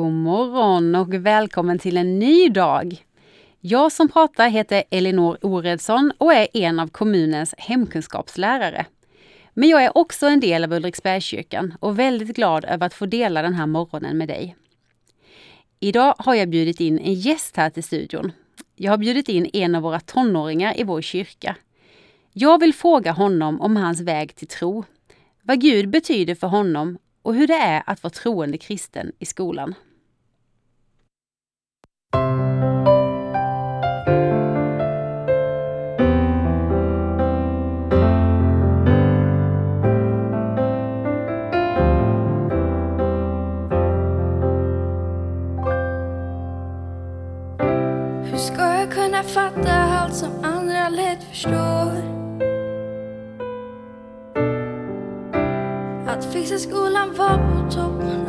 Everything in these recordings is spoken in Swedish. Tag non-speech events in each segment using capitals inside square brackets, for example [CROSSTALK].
God morgon och välkommen till en ny dag. Jag som pratar heter Elinor Oredsson och är en av kommunens hemkunskapslärare. Men jag är också en del av Ulriksbergskyrkan och väldigt glad över att få dela den här morgonen med dig. Idag har jag bjudit in en gäst här till studion. Jag har bjudit in en av våra tonåringar i vår kyrka. Jag vill fråga honom om hans väg till tro, vad Gud betyder för honom och hur det är att vara troende kristen i skolan. Fatta allt som andra lätt förstår? Att fixa skolan var på toppen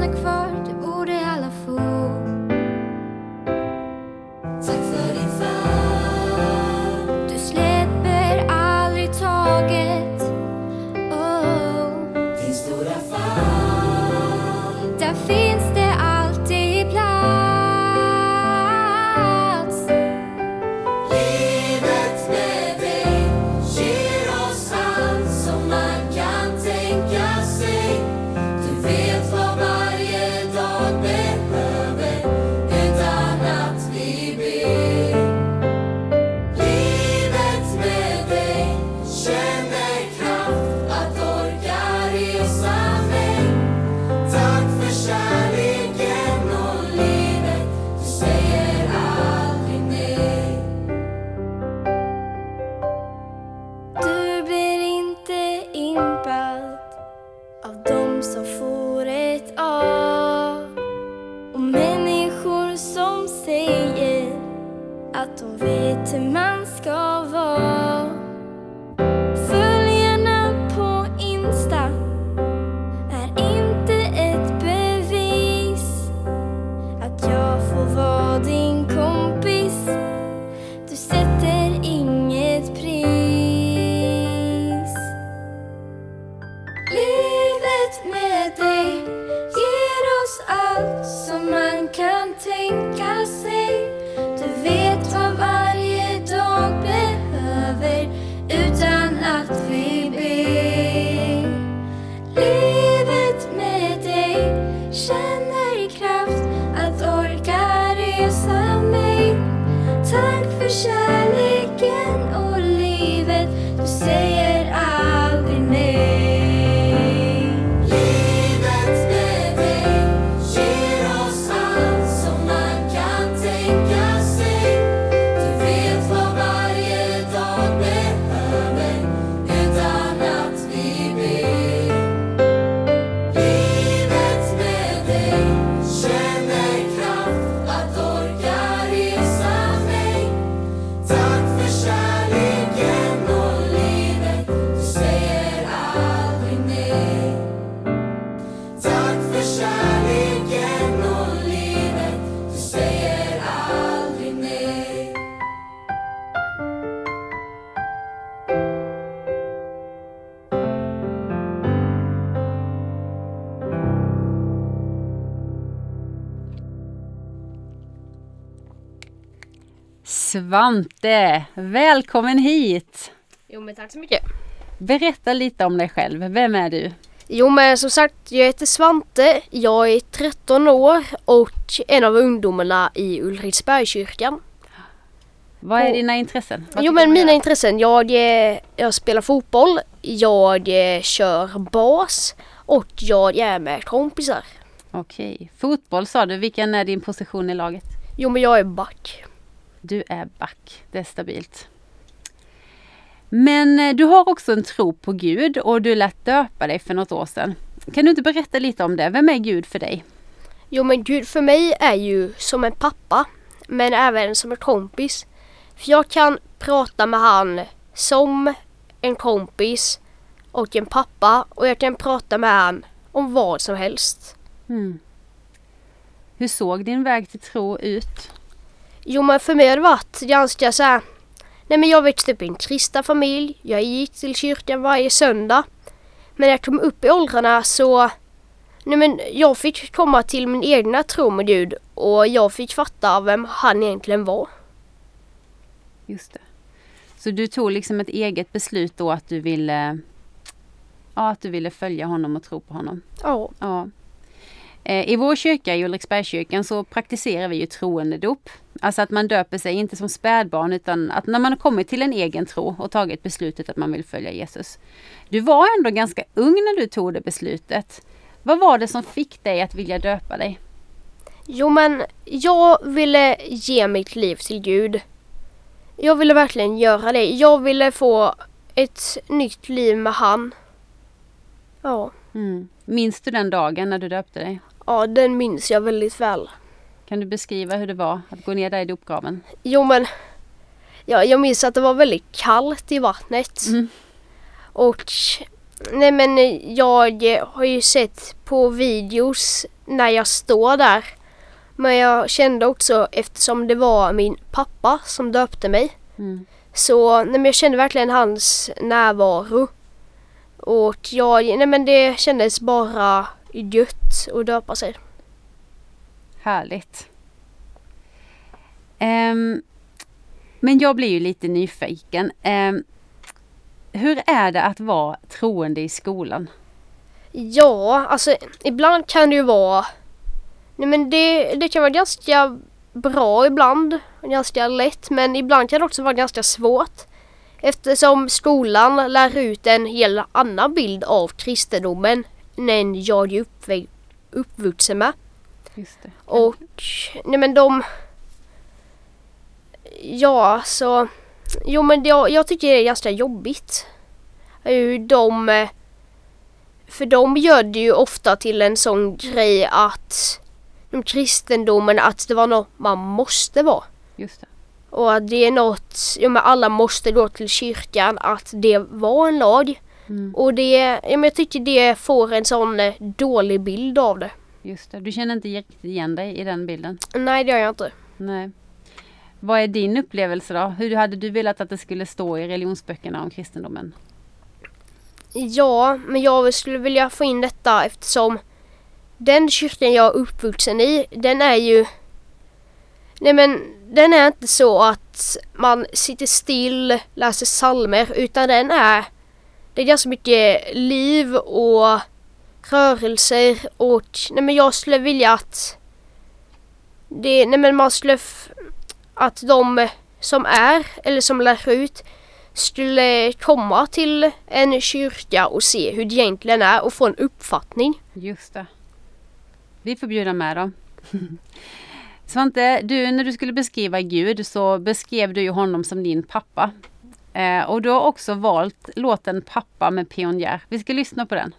du som Svante, välkommen hit! Jo men tack så mycket. Berätta lite om dig själv. Vem är du? Jo men som sagt, jag heter Svante, jag är 13 år och en av ungdomarna i Ulriksbergskyrkan. Vad är Och- dina intressen? Vad Jo men mina intressen, jag, eh, jag spelar fotboll, jag eh, kör bas och jag är med kompisar. Okej, fotboll sa du. Vilken är din position i laget? Jo men jag är back. Du är back. Det är stabilt. Men eh, du har också en tro på Gud och du lät döpa dig för något år sedan. Kan du inte berätta lite om det? Vem är Gud för dig? Jo men Gud för mig är ju som en pappa men även som en kompis. För jag kan prata med han som en kompis och en pappa och jag kan prata med han om vad som helst. Mm. Hur såg din väg till tro ut? Jo men för mig har det varit ganska så här. Nej men jag växte upp i en kristen familj. Jag gick till kyrkan varje söndag. Men när jag kom upp i åldrarna så Nej men jag fick komma till min egna tro med Gud och jag fick fatta vem han egentligen var. Just det. Så du tog liksom ett eget beslut då att du ville Ja, att du ville följa honom och tro på honom. Ja. Ja. Eh, I vår kyrka, i Ulriksbergskyrkan, så praktiserar vi ju troendedop. Alltså att man döper sig inte som spädbarn utan att när man har kommit till en egen tro och tagit beslutet att man vill följa Jesus. Du var ändå ganska ung när du tog det beslutet. Vad var det som fick dig att vilja döpa dig? Jo men jag ville ge mitt liv till Gud. Jag ville verkligen göra det. Jag ville få ett nytt liv med han. Ja. Mm. Minns du den dagen när du döpte dig? Ja, den minns jag väldigt väl. Kan du beskriva hur det var att gå ner där i dopgraven? Jo men ja, jag minns att det var väldigt kallt i vattnet. Mm. Och nej men jag har ju sett på videos när jag står där. Men jag kände också eftersom det var min pappa som döpte mig. Mm. Så nej men jag kände verkligen hans närvaro. Och jag, nej men det kändes bara gött att döpa sig. Härligt. Ehm, men jag blir ju lite nyfiken. Ehm, hur är det att vara troende i skolan? Ja, alltså ibland kan det ju vara... Nej men det, det kan vara ganska bra ibland, ganska lätt, men ibland kan det också vara ganska svårt. Eftersom skolan lär ut en helt annan bild av kristendomen än jag är uppvä- uppvuxen med. Och nej men de... Ja, så... Jo men jag, jag tycker det är ganska jobbigt. Hur De... eh, För de gör det ju ofta till en sån grej att... De kristendomen, att det var något man måste vara. Just det. Och att det är något, ja men alla måste gå till kyrkan, att det var en lag. Mm, Och det, ja men jag tycker det får en sån eh, dålig bild av det. just det. Du känner inte riktigt igen dig i den bilden? Nej det gör jag inte. Nej. Vad är din upplevelse då? Hur hade du velat att det skulle stå i religionsböckerna om kristendomen? Ja, men jag skulle vilja få in detta eftersom den kyrkan jag är uppvuxen i, den är ju... Nej men, den är inte så att man sitter still, läser psalmer, utan den är... Det är ganska mycket liv och rörelser och... Nej men jag skulle vilja att... Det, nej men man skulle... Att de som är, eller som lär ut, skulle komma till en kyrka och se hur det egentligen är och få en uppfattning. Just det. Vi får bjuda med dem. [LAUGHS] Svante, du, när du skulle beskriva Gud så beskrev du ju honom som din pappa. Eh, och du har också valt låten Pappa med Pionjär. Vi ska lyssna på den.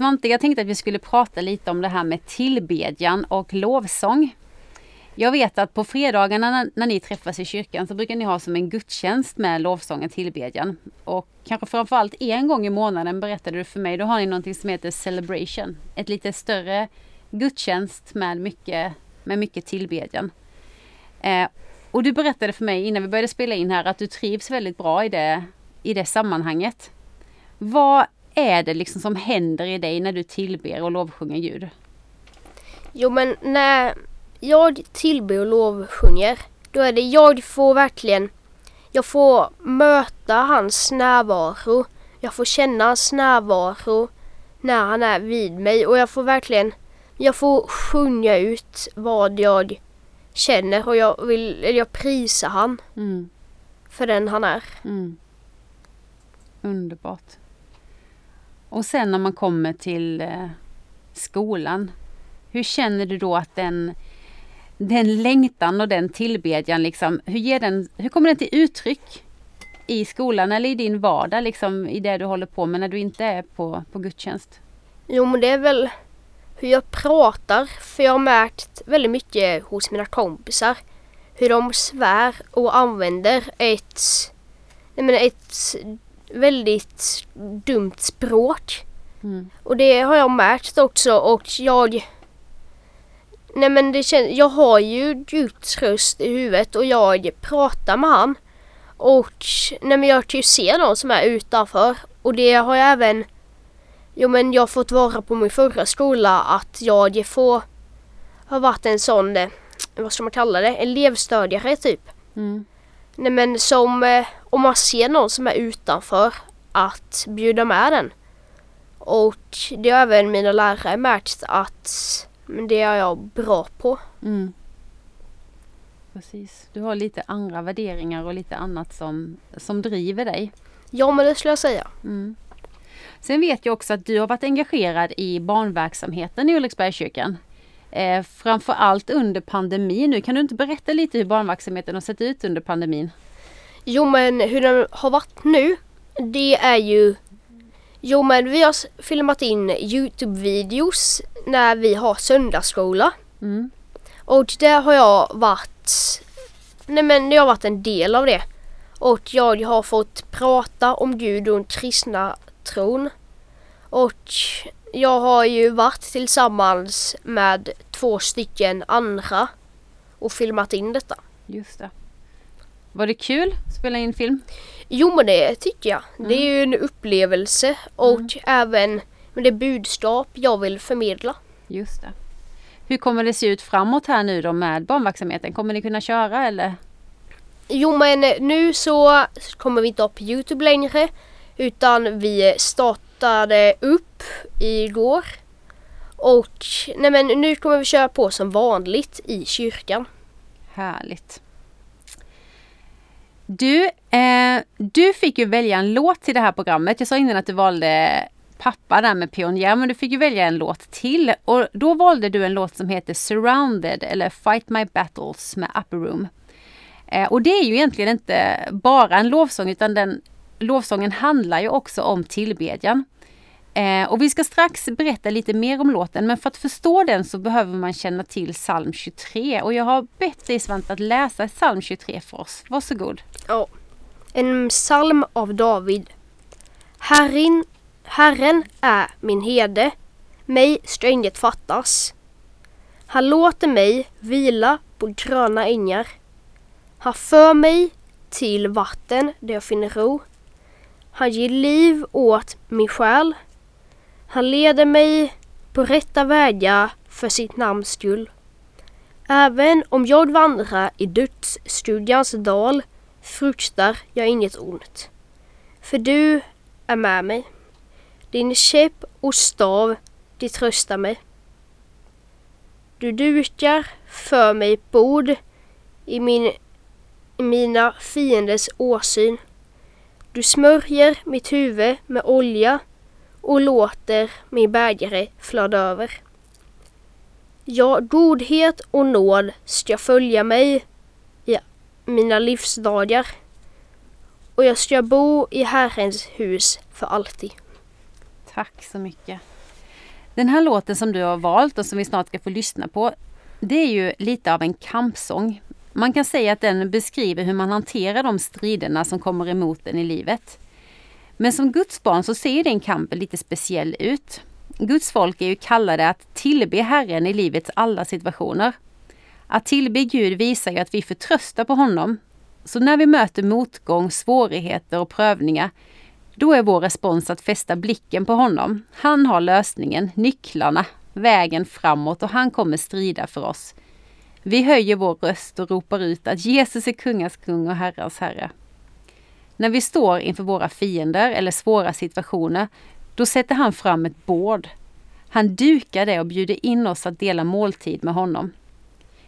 Svante, jag tänkte att vi skulle prata lite om det här med tillbedjan och lovsång. Jag vet att på fredagarna när, när ni träffas i kyrkan så brukar ni ha som en gudstjänst med lovsång och tillbedjan. Och kanske framförallt en gång i månaden berättade du för mig, då har ni någonting som heter Celebration. Ett lite större gudstjänst med mycket, med mycket tillbedjan. Eh, och du berättade för mig innan vi började spela in här att du trivs väldigt bra i det, i det sammanhanget. Vad är det liksom som händer i dig när du tillber och lovsjunger Gud? Jo men när jag tillber och lovsjunger då är det jag får verkligen jag får möta hans närvaro. Jag får känna hans närvaro när han är vid mig och jag får verkligen jag får sjunga ut vad jag känner och jag vill eller jag prisar han Mm, för den han är. mm. Underbart. Och sen när man kommer till eh, skolan, hur känner du då att den, den längtan och den tillbedjan, liksom, hur, ger den, hur kommer den till uttryck i skolan eller i din vardag, liksom, i det du håller på med när du inte är på, på gudstjänst? Jo men det är väl hur jag pratar för jag har märkt väldigt mycket hos mina kompisar hur de svär och använder ett, jag menar ett väldigt dumt språk. Mm. Och det har jag märkt också och jag Nej men det känns, jag har ju Guds röst i huvudet och jag pratar med han. Och nej men jag kan ju se någon som är utanför och det har jag även Jo men jag har fått vara på min förra skola att jag får har varit en sån, eh, vad ska man kalla det, elevstödjare typ. Mm. Nej men som eh, om man ser någon som är utanför att bjuda med den. Och det har även mina lärare märkt att det är jag bra på. Mm. Precis. Du har lite andra värderingar och lite annat som, som driver dig. Ja men det skulle jag säga. Mm. Sen vet jag också att du har varit engagerad i barnverksamheten i Ulriksbergskyrkan. Eh, framför allt under pandemin nu. Kan du inte berätta lite hur barnverksamheten har sett ut under pandemin? Jo men hur den har varit nu det är ju Jo men vi har filmat in Youtube-videos när vi har söndagsskola. Mm. Och där har jag varit Nej men jag har varit en del av det. Och jag har fått prata om Gud och den kristna tron. Och Jag har ju varit tillsammans med två stycken andra och filmat in detta. Just det. Var det kul att spela in film? Jo men det tycker jag. Det är ju en upplevelse och även med det budskap jag vill förmedla. Just det. Hur kommer det se ut framåt här nu då med barnverksamheten? Kommer ni kunna köra eller? Jo men nu så kommer vi inte upp på Youtube längre utan vi startade upp igår. Och nej men nu kommer vi köra på som vanligt i kyrkan. Härligt. Du, eh, du fick ju välja en låt till det här programmet. Jag sa innan att du valde pappa där med pionjär, men du fick ju välja en låt till. Och då valde du en låt som heter Surrounded eller Fight My Battles med Upper Room. Eh, och det är ju egentligen inte bara en lovsång utan den lovsången handlar ju också om tillbedjan. Eh, och vi ska strax berätta lite mer om låten men för att förstå den så behöver man känna till psalm 23 och jag har bett dig Svante att läsa psalm 23 för oss. Varsågod. Ja. En psalm av David. Herrin, Herren är min herde, mig ska inget fattas. Han låter mig vila på gröna ängar. Han för mig till vatten där jag finner ro. Han ger liv åt min själ. Han leder mig på rätta vägar för sitt namns skull. Även om jag vandrar i dödsskuggans dal fruktar jag inget ont. För du är med mig. Din käpp och stav, de tröstar mig. Du dukar för mig ett bord i, min, i mina fienders åsyn. Du smörjer mitt huvud med olja och låter min bägare flöda över. Ja, godhet och nåd ska följa mig i mina livsdagar och jag ska bo i Herrens hus för alltid. Tack så mycket. Den här låten som du har valt och som vi snart ska få lyssna på, det är ju lite av en kampsång. Man kan säga att den beskriver hur man hanterar de striderna som kommer emot en i livet. Men som Guds barn så ser den kampen lite speciell ut. Guds folk är ju kallade att tillbe Herren i livets alla situationer. Att tillbe Gud visar ju att vi förtröstar på honom. Så när vi möter motgång, svårigheter och prövningar, då är vår respons att fästa blicken på honom. Han har lösningen, nycklarna, vägen framåt och han kommer strida för oss. Vi höjer vår röst och ropar ut att Jesus är kungars kung och herrars herre. När vi står inför våra fiender eller svåra situationer, då sätter han fram ett bord. Han dukar det och bjuder in oss att dela måltid med honom.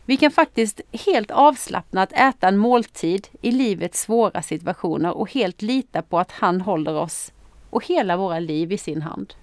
Vi kan faktiskt helt avslappnat äta en måltid i livets svåra situationer och helt lita på att han håller oss och hela våra liv i sin hand.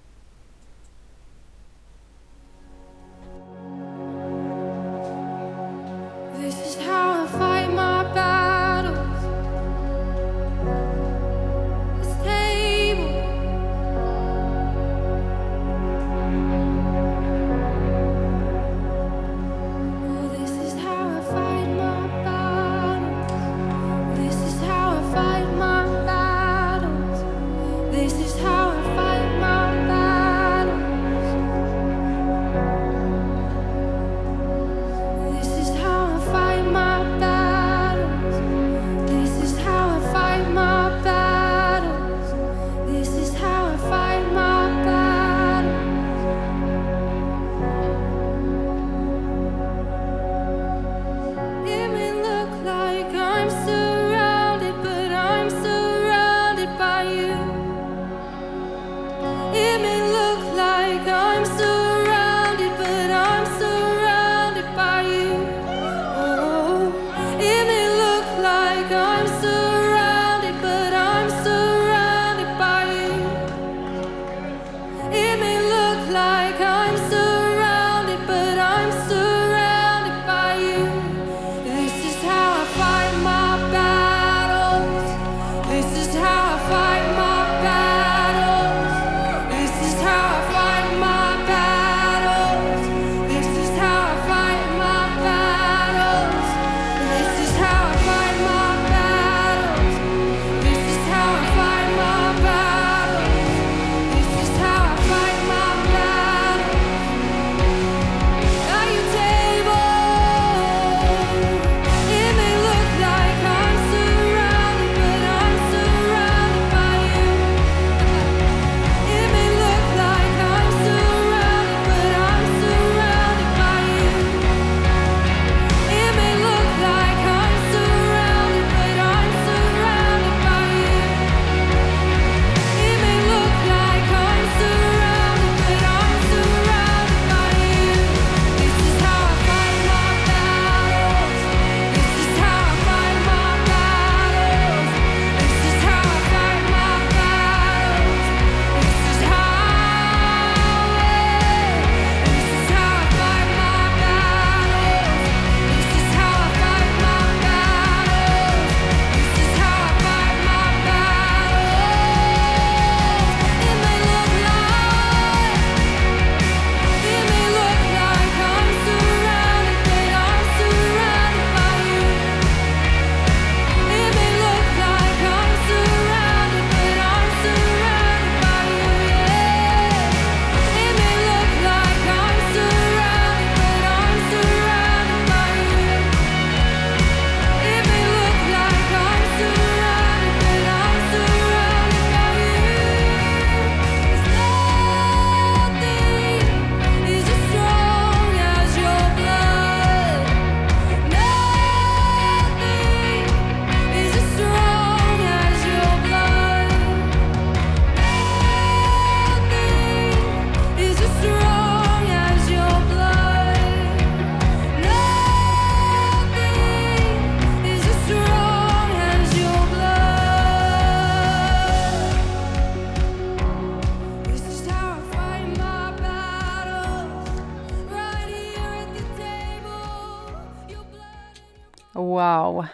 Wow.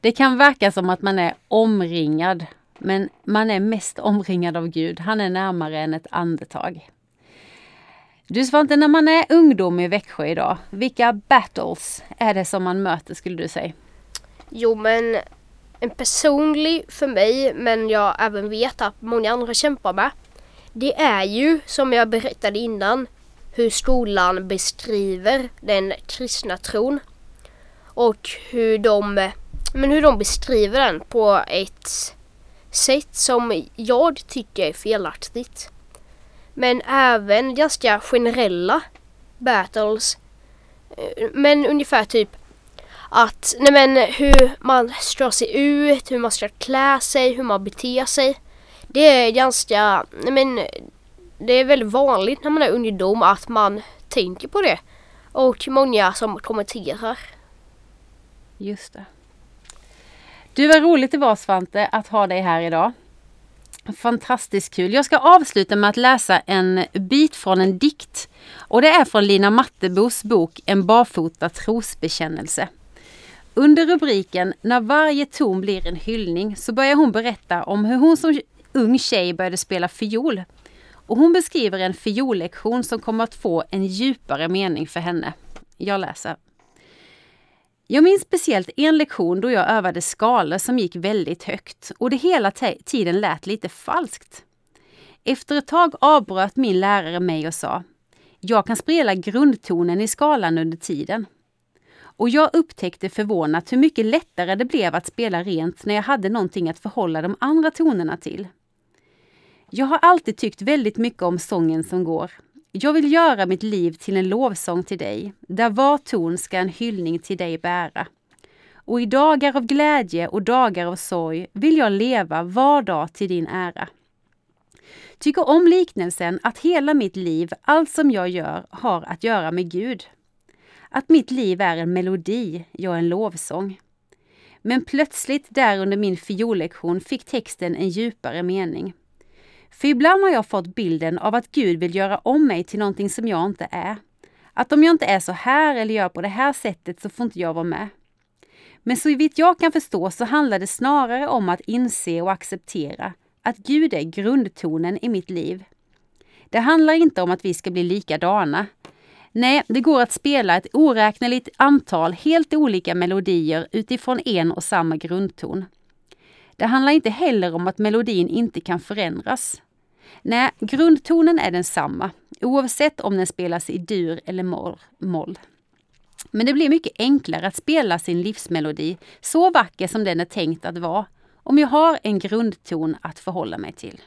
Det kan verka som att man är omringad, men man är mest omringad av Gud. Han är närmare än ett andetag. Du Svante, när man är ungdom i Växjö idag, vilka battles är det som man möter skulle du säga? Jo men en personlig för mig, men jag även vet att många andra kämpar med. Det är ju som jag berättade innan hur skolan beskriver den kristna tron. Och hur de, men hur de beskriver den på ett sätt som jag tycker är felaktigt. Men även ganska generella battles. Men ungefär typ att, nej men hur man ska se ut, hur man ska klä sig, hur man beter sig. Det är ganska, nej men det är väldigt vanligt när man är ungdom att man tänker på det. Och många som kommenterar. Just det. Du, vad roligt det var Svante att ha dig här idag. Fantastiskt kul. Jag ska avsluta med att läsa en bit från en dikt. Och det är från Lina Mattebos bok En barfota trosbekännelse. Under rubriken När varje ton blir en hyllning så börjar hon berätta om hur hon som ung tjej började spela fiol. Och hon beskriver en fiollektion som kommer att få en djupare mening för henne. Jag läser. Jag minns speciellt en lektion då jag övade skalor som gick väldigt högt och det hela tiden lät lite falskt. Efter ett tag avbröt min lärare mig och sa Jag kan spela grundtonen i skalan under tiden. Och jag upptäckte förvånat hur mycket lättare det blev att spela rent när jag hade någonting att förhålla de andra tonerna till. Jag har alltid tyckt väldigt mycket om sången som går. Jag vill göra mitt liv till en lovsång till dig, där var ton ska en hyllning till dig bära. Och i dagar av glädje och dagar av sorg vill jag leva var dag till din ära. Tycker om liknelsen att hela mitt liv, allt som jag gör, har att göra med Gud. Att mitt liv är en melodi, ja en lovsång. Men plötsligt där under min fiollektion fick texten en djupare mening. För ibland har jag fått bilden av att Gud vill göra om mig till någonting som jag inte är. Att om jag inte är så här eller gör på det här sättet så får inte jag vara med. Men så vitt jag kan förstå så handlar det snarare om att inse och acceptera att Gud är grundtonen i mitt liv. Det handlar inte om att vi ska bli likadana. Nej, det går att spela ett oräkneligt antal helt olika melodier utifrån en och samma grundton. Det handlar inte heller om att melodin inte kan förändras. Nej, grundtonen är densamma, oavsett om den spelas i dur eller moll. moll. Men det blir mycket enklare att spela sin livsmelodi, så vacker som den är tänkt att vara, om jag har en grundton att förhålla mig till.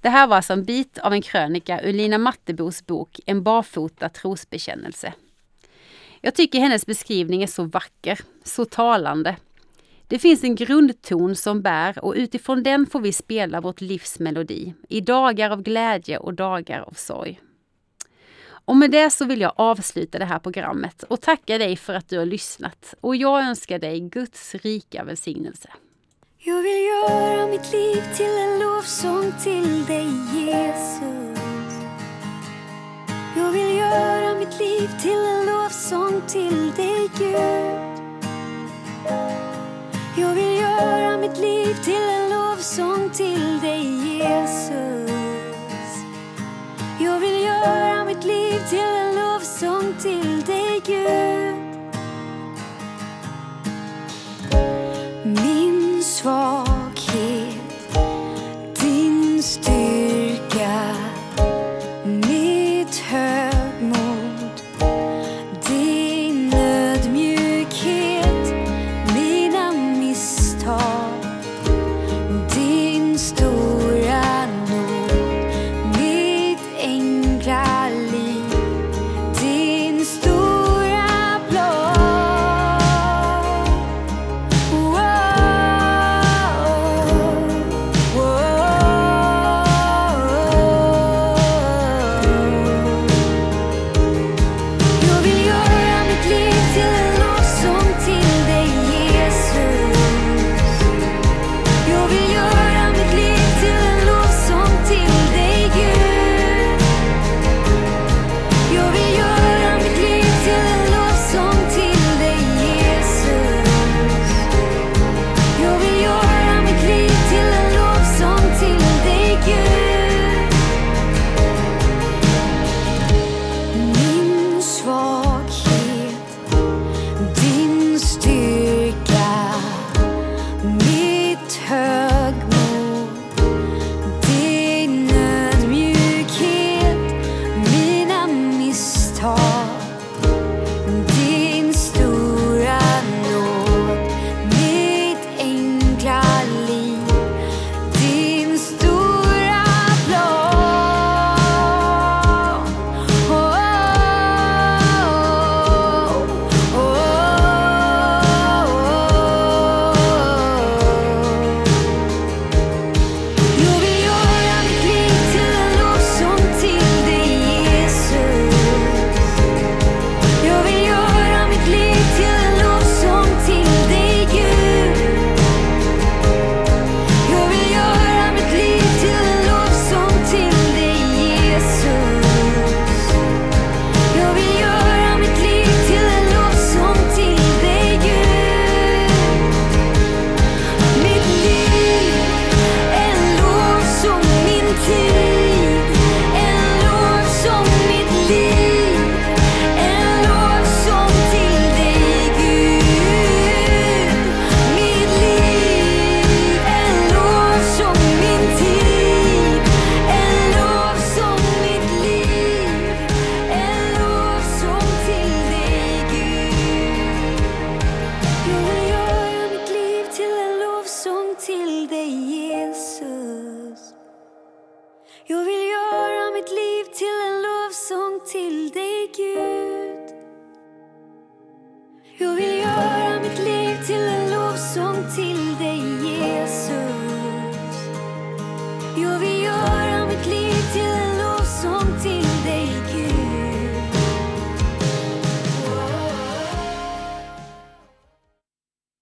Det här var alltså en bit av en krönika ur Lina Mattebos bok En barfota trosbekännelse. Jag tycker hennes beskrivning är så vacker, så talande. Det finns en grundton som bär och utifrån den får vi spela vårt livs melodi i dagar av glädje och dagar av sorg. Och med det så vill jag avsluta det här programmet och tacka dig för att du har lyssnat och jag önskar dig Guds rika välsignelse. Jag vill göra mitt liv till en lovsång till dig Jesus Jag vill göra mitt liv till en lovsång till dig Gud jag vill göra mitt liv till en lovsång till dig Jesus. Jag vill göra mitt liv till en lovsång till